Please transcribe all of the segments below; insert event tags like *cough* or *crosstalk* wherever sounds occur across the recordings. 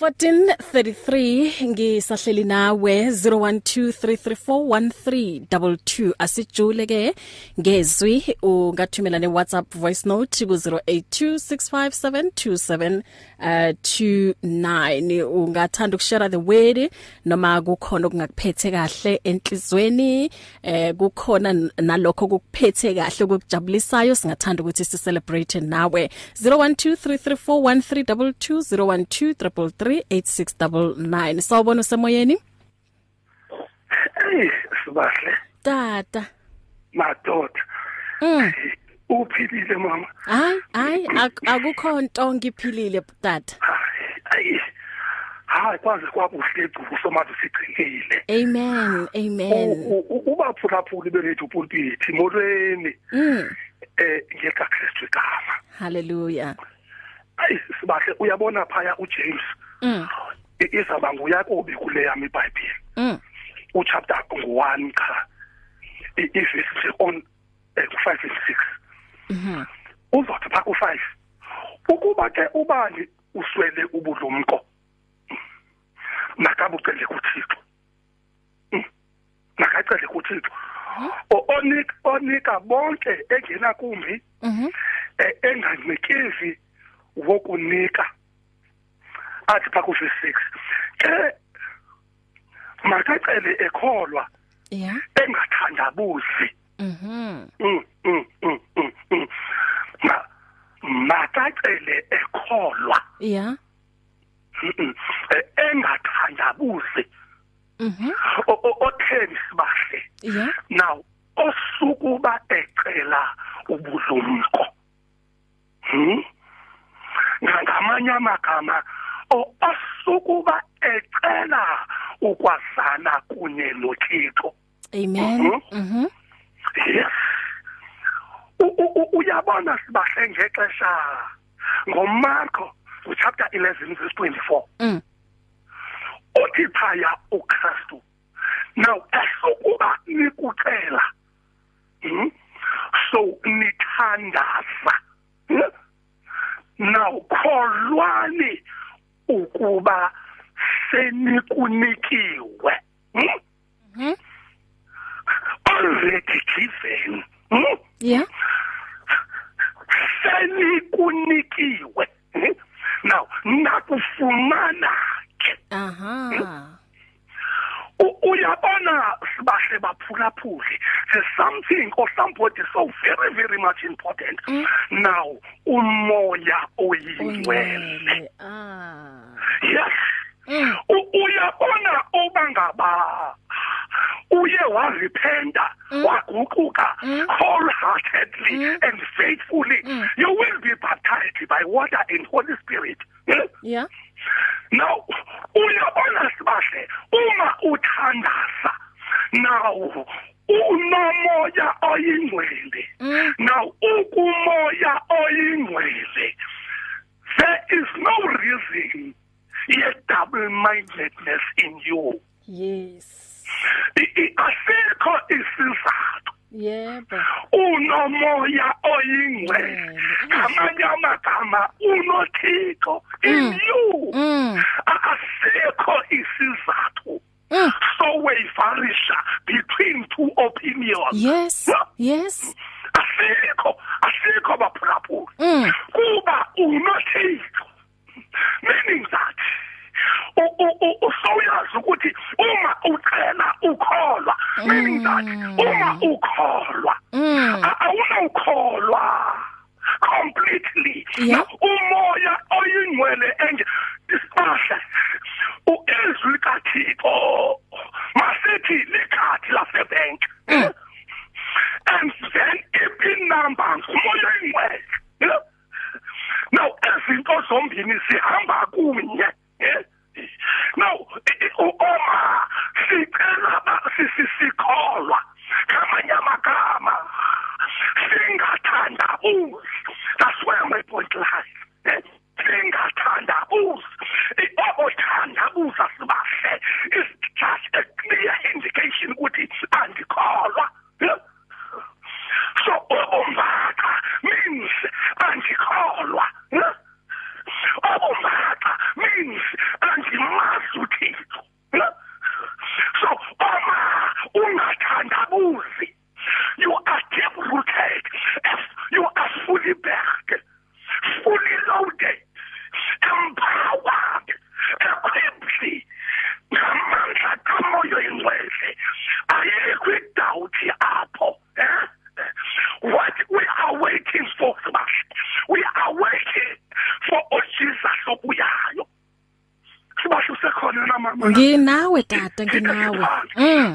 1433 ngisahleli nawe 0123341322 asijule ke ngezwi ungathumela ne WhatsApp voice note ku 0826572729 uh, ungathanda ukushare the word noma kukhona okungakuphethe kahle enhlizweni eh kukhona nalokho kokuphethe kahle okujabulisayo singathanda ukuthi si celebrate nawe 0123341322 012338699 sawubona usemoyeni? Hey sibahle. Tata. Madoda. Mm uphilile mama. Hayi hayi akukho nto ngiphilile tata. Ayi hayi. Kwaze kwabuhle egcubu somazi sigcinile amen amen. Ubaphulaphuli belethu pulpit molweni. Mm eh ngiyakakristu igama. Hallelujah. Ayi sibahle uyabona phaya uJames? Mm. Izaba nguyakobi kule yami iBhayibheli. Mm. Uchapter 1 cha iverse on 5 and 6 mhm uzothi pha ku5 ukuba ke ubani uswele ubudlumko nakabucele kuThixo. Nakacele kuThixo. Onika onika bonke engena kumbi mhm engancikezi wokunika athi pha ku6 ke makacele ekholwa yeah engathandabuzi. Mhm. Mm, mm. ma makacele ekholwa. Yeah engathandabuzi. Mhm. Otheni sibahle? Yeah now osukuba ecela ubudlumko hm ngamanye amagama o- osukuba ecela ukwazana kunye noThixo. Amen. Mhm. mhm. Yes. Uyabona sibahle ngexesha? Ngomarko chapter 11 verse 24 mm. Uthi phaya uKristu now esokuba nikucela hm so nithandaza Hmm? now kholwani ukuba senikunikiwe hm mhm. Already given hm yeah. Senikunikiwe hm? now nakufumana ke aha. U- uyabona sibahle baphulaphuli there's something or somebody so very very much important. Mm. now umoya oyingcwele Ungcwele. ah. Yes. Mm U- uyabona obangaba uye warepenta Mm. waguquka Mm. wholeheartedly Mm. and faithfully Mm. you will be baptized by water and holy spirit Eh? yeah now uyabona sibahle uma uthandaza now unomoya oyingcwele mm now ukumoya oyingcwele there is no reason ye double mindedness in you yes I- i- asikho isizathu yebo unomoya oyingcwele Ngcwele. ngamanye amagama unothixo in Mm. you mm asikho isizathu mm sowaverisha between two opinions yes yes asikho asikho baphulaphula mm. Kuba unothixo meaning that usowuyazi ukuthi uma ucela ukholwa meaning that Mm. uma ukholwa mm. awunawukholwa completely. Umoya oyingcwele enje isibahla uezwi kaThixo masithi likhadi lasebank Mm. and then ipin number ngumoya oyingcwele. Ezinto zombini zihamba kunye now uma sicela ba- si- si- sikholwa ngamanye amagama singathandabuzi that's where my point lies singathandabuzi obothandabuza sibahle is just a clear indication ukuthi andikholwa so ubumbaxa what we are waiting for we are waiting for uJesus obuyayo sibasho sekhona na mama nginawe tata nginawe. mm,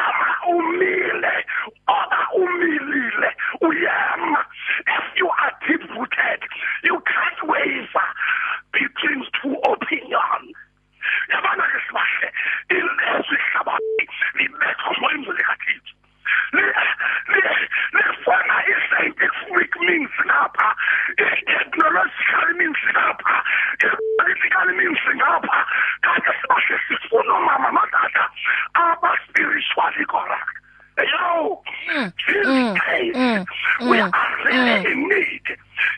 aba-spiritually correct yo these days we are really in need.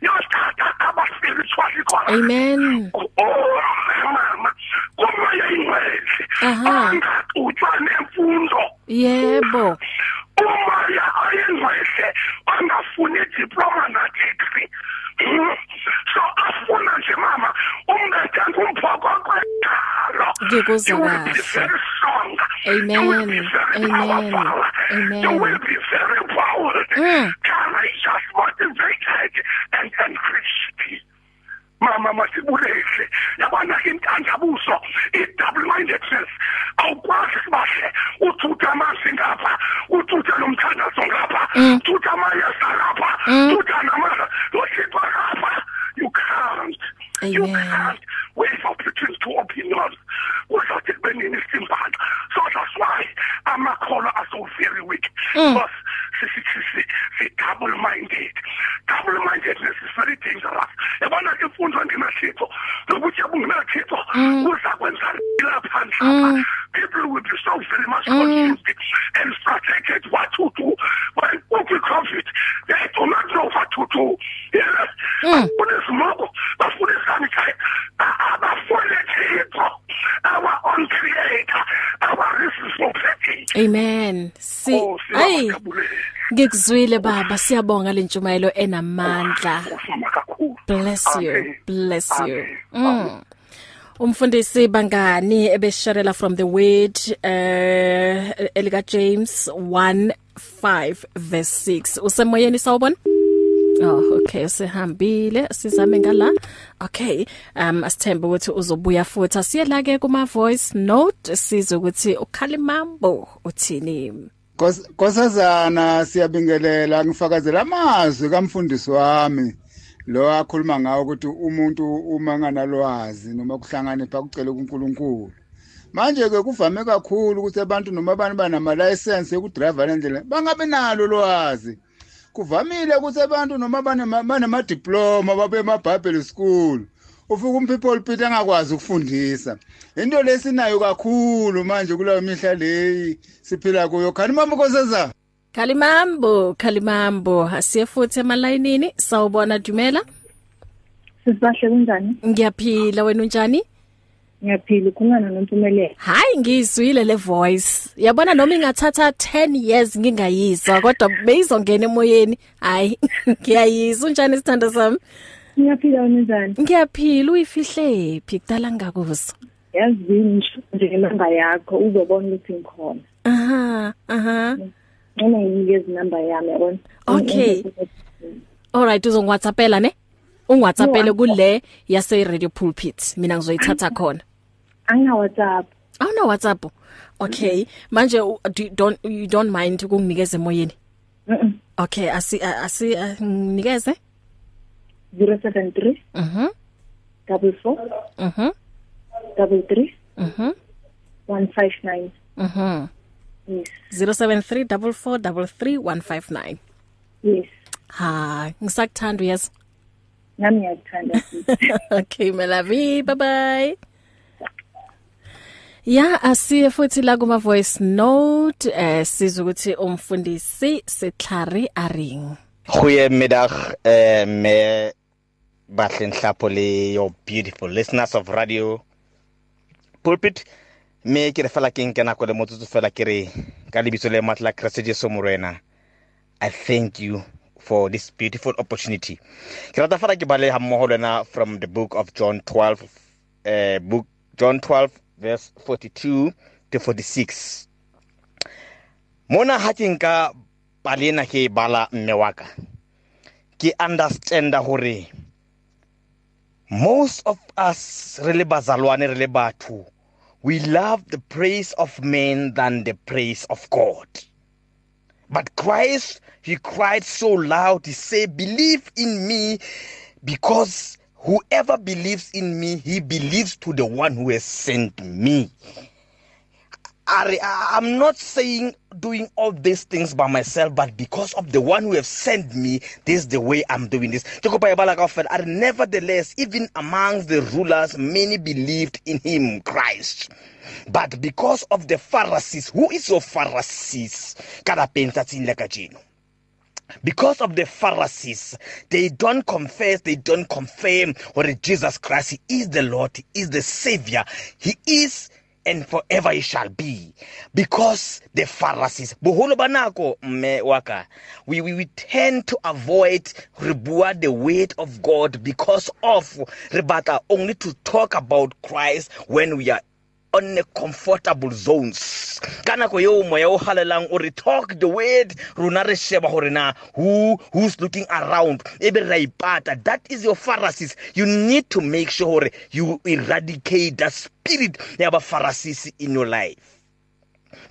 Yotata aba-spiritually correct amen. Oh mama. Kumoya ingcwele Aha. angaxutshwa nemfundo. Yebo. Umoya ayingcwele angafuni diploma na degree. Hmm. so afuna nje mama umngatanga umphoko kwetalo Ngikuzwa You will be kahle. Amen. You will be very Amen. powerful. Amen. You will be very powered. Mm. Courageous, motivated, and, and crispy. mama masibulele yabona intandabuso i-double mindedness awukwazi sibahle uthutha amanzi ngapha uthutha nomthandazo ngapha uthutha amayeza ngapha uthutha namandla lothixo ngapha you can't you Amen. can't waver between two opinions uzothi kubenini why amakholwa are so very weak? Because sisithi si-double minded double mindedness is very dangerous yabona ke imfundo ngenathixo nokuthi bungenathixo uzakwenza lapha lapha people will be so very much confused and frustrated what to do when with covid they do not know what to do yes bafuna izimoko bafuna isanitize abafuna thixo our own creator our resource provider amen si Oh, ay siyabajabulele. ngikuzwile baba siyabonga lentshumayelo enamandla Usoma kakhulu. bless you Amen. bless you Amen. mm. umfundisi bangani ebesharela from the word uh elika James 1:5 verse 6 usemoyeni sawubona Oh okay sihambile sizame ngala. Okay um asithembe ukuthi uzobuya futhi. Asiye la ke kuma voice note sizwe ukuthi ukhalimambo uthini? Nkos- Nkosazana siyabingelela ngifakazela amazwi kamfundisi wami. Lo akhuluma ngawo ukuthi umuntu uma nganalwazi noma kuhlangane pha kucela kuNkulunkulu. Manje ke kuvame kakhulu ukuthi abantu noma abantu banama license yokudrive lendlela bangabe nalo lwazi. Kuvamile ukuthi abantu noma banema banema diploma babe emaBible school. Ufika umpeople pit angakwazi ukufundisa. Into lesinayo kakhulu manje kulayo mihla leyi siphila kuyo. Khani mama nkosazana Khalimambo Khalimambo asiye futhi emalayinini. Sawubona Dumela. Sisibahle kunjani? ngiyaphila wena unjani? Ngiyaphila ukhulana nompumelelo. Hayi ngizwile le voice. Yabona noma ingathatha 10 years ngingayizwa kodwa beyizongena emoyeni. Hayi *laughs* ngiyayizwa unjani isithando sami? Ngiyaphila wena njani? Ngiyaphila uyifihle phi kudala ngakuzo. Yazi nje nje inamba yakho uzobona ukuthi ngikhona. Aha, aha. Noma nginikeze inamba yami yabona. Okay. Alright uzongwhatsappela ne? Ungwhatsappele No, kule yase Radio Pulpit. Mina ngizoyithatha khona. Angina WhatsApp. Awuna WhatsApp. Okay. Manje u- do you don't you don't mind ukunginikeza emoyeni? Mhm. Okay, asi asi uh, nginikeze? 073 Mhm. 44 Mhm. 33 Mhm. 159. Mhm. Yes. 0734433159. Yes. Ha, ngisakuthanda yes. Nami ngiyakuthanda. *laughs* okay, my love. Bye bye. Ya asiye futhi la kuma voice note eh siza ukuthi umfundisi Setlhari Aring. Goeiemiddag eh me bahle nhlapo le your beautiful listeners of radio. Pulpit me ke re fela ke nke nako le motsotso fela ke re ka lebitso le matla Christ Jesu morena. I thank you for this beautiful opportunity. Ke rata fela ke bale ha mmoho lena from the book of John 12 uh book John 12 verse 42 to 46 mona ha ke nka palena ke bala mme wa ka. Ke understanda hore most of us re le bazalwane re le batho we love the praise of men than the praise of God. But Christ he cried so loud he said believe in me because whoever believes in me he believes to the one who has sent me I'm not saying doing all these things by myself, but because of the one who have sent me, this is the way I'm doing this. Nevertheless, even amongst the rulers, many believed in him, Christ. But because of the Pharisees, who is your Pharisees? Because of the Pharisees, they don't confess, they don't confirm what Jesus Christ is the Lord, he is the Savior, he is and forever he shall be. Because the Pharisees boholo banako mme waka we, we we tend to avoid re bua the word of God because of re batla only to talk about Christ when we are on the comfortable zones. Ka nako eo moya o halelang o re talk the word rona re sheba gore na who who's looking around. Ebe ra ipata. That is your pharisees. You need to make sure you eradicate that spirit ya ba pharisees in your life.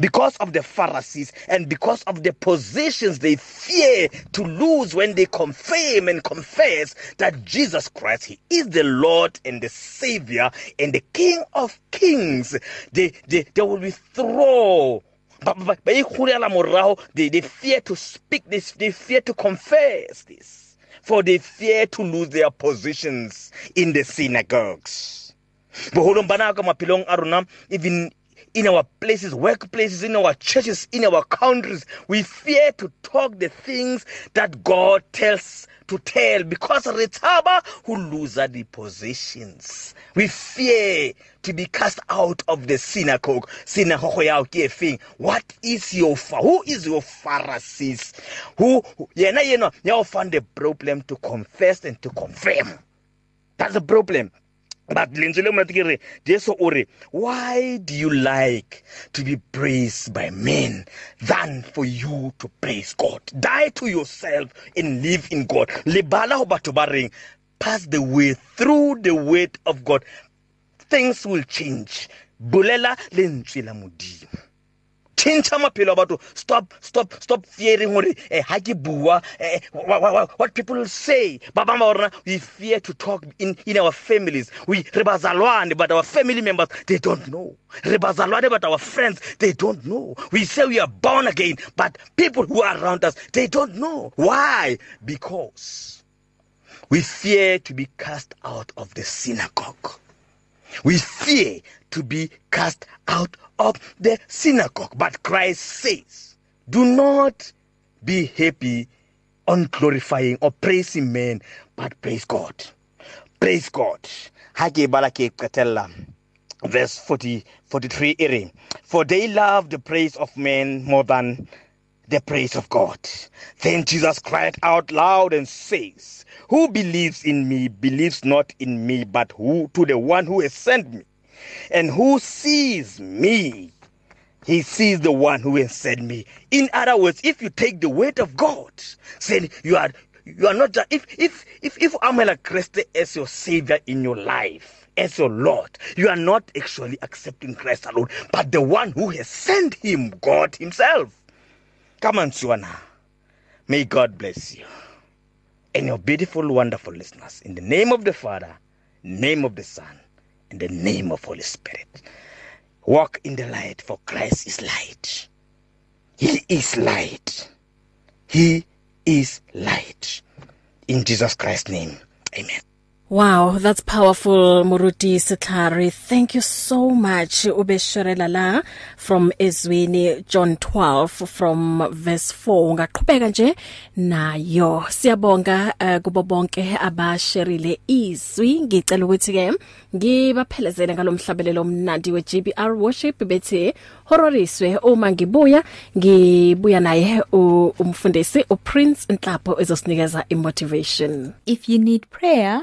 Because of the Pharisees and because of the positions they fear to lose when they confirm and confess that Jesus Christ he is the Lord and the Savior and the King of Kings they they, they will withdraw. Ba ikhulela morago they they fear to speak this they fear to confess this for they fear to lose their positions in the synagogues. Boholong bana ka maphelong a rona even in our places, workplaces, in our churches, in our countries. We fear to talk the things that God tells to tell because retaba who lose the positions. We fear to be cast out of the synagogue. Synagogue ya ke efeng? What is your who is your Pharisees? Who yena yena ya find the problem to confess and to confirm. That's the problem. But lentswe le monate ke re jesu o re why do you like to be praised by men than for you to praise god? Die to yourself and live in god. Lebala ho batho ba reng pass the way through the word of god things will change. Bolela lentswe la modimo. Change maphelo a batho. Stop stop stop fearing hore eh ha ke bua eh, what, people will say. Ba bang ba rona we fear to talk in in our families. We re bazalwane but our family members they don't know. Re bazalwane but our friends they don't know. We say we are born again but people who are around us they don't know. Why? Because we fear to be cast out of the synagogue. We fear to be cast out of the synagogue. But Christ says, do not be happy on glorifying or praising men, but praise God. Praise God. Hage balake qetella verse 40 43 ere for they love the praise of men more than the praise of God. Then Jesus cried out loud and says, Who believes in me believes not in me, but who to the one who has sent me. And who sees me, he sees the one who has sent me. In other words, if you take the word of God, saying you are you are not just if if if if Amela Christ as your savior in your life as your Lord, you are not actually accepting Christ alone, but the one who has sent him, God Himself. Come on, Suana. May God bless you. And your beautiful, wonderful listeners. In the name of the Father, name of the Son, in the name of Holy Spirit. Walk in the light, for Christ is light. He is light. He is light. In Jesus Christ's name, amen. Wow, that's powerful Muruti Sitlari. Thank you so much. Ubeshorela la from Ezwini John 12 from verse 4. Ngaqhubeka nje nayo. Siyabonga uh, kubo bonke abasherile izwi. Ngicela ukuthi ke ngibaphelezele ngalomhlabelelo omnandi weGBR worship bethi hororiswe uma ngibuya ngibuya naye umfundisi uPrince Nhlapo ezosinikeza imotivation. If you need prayer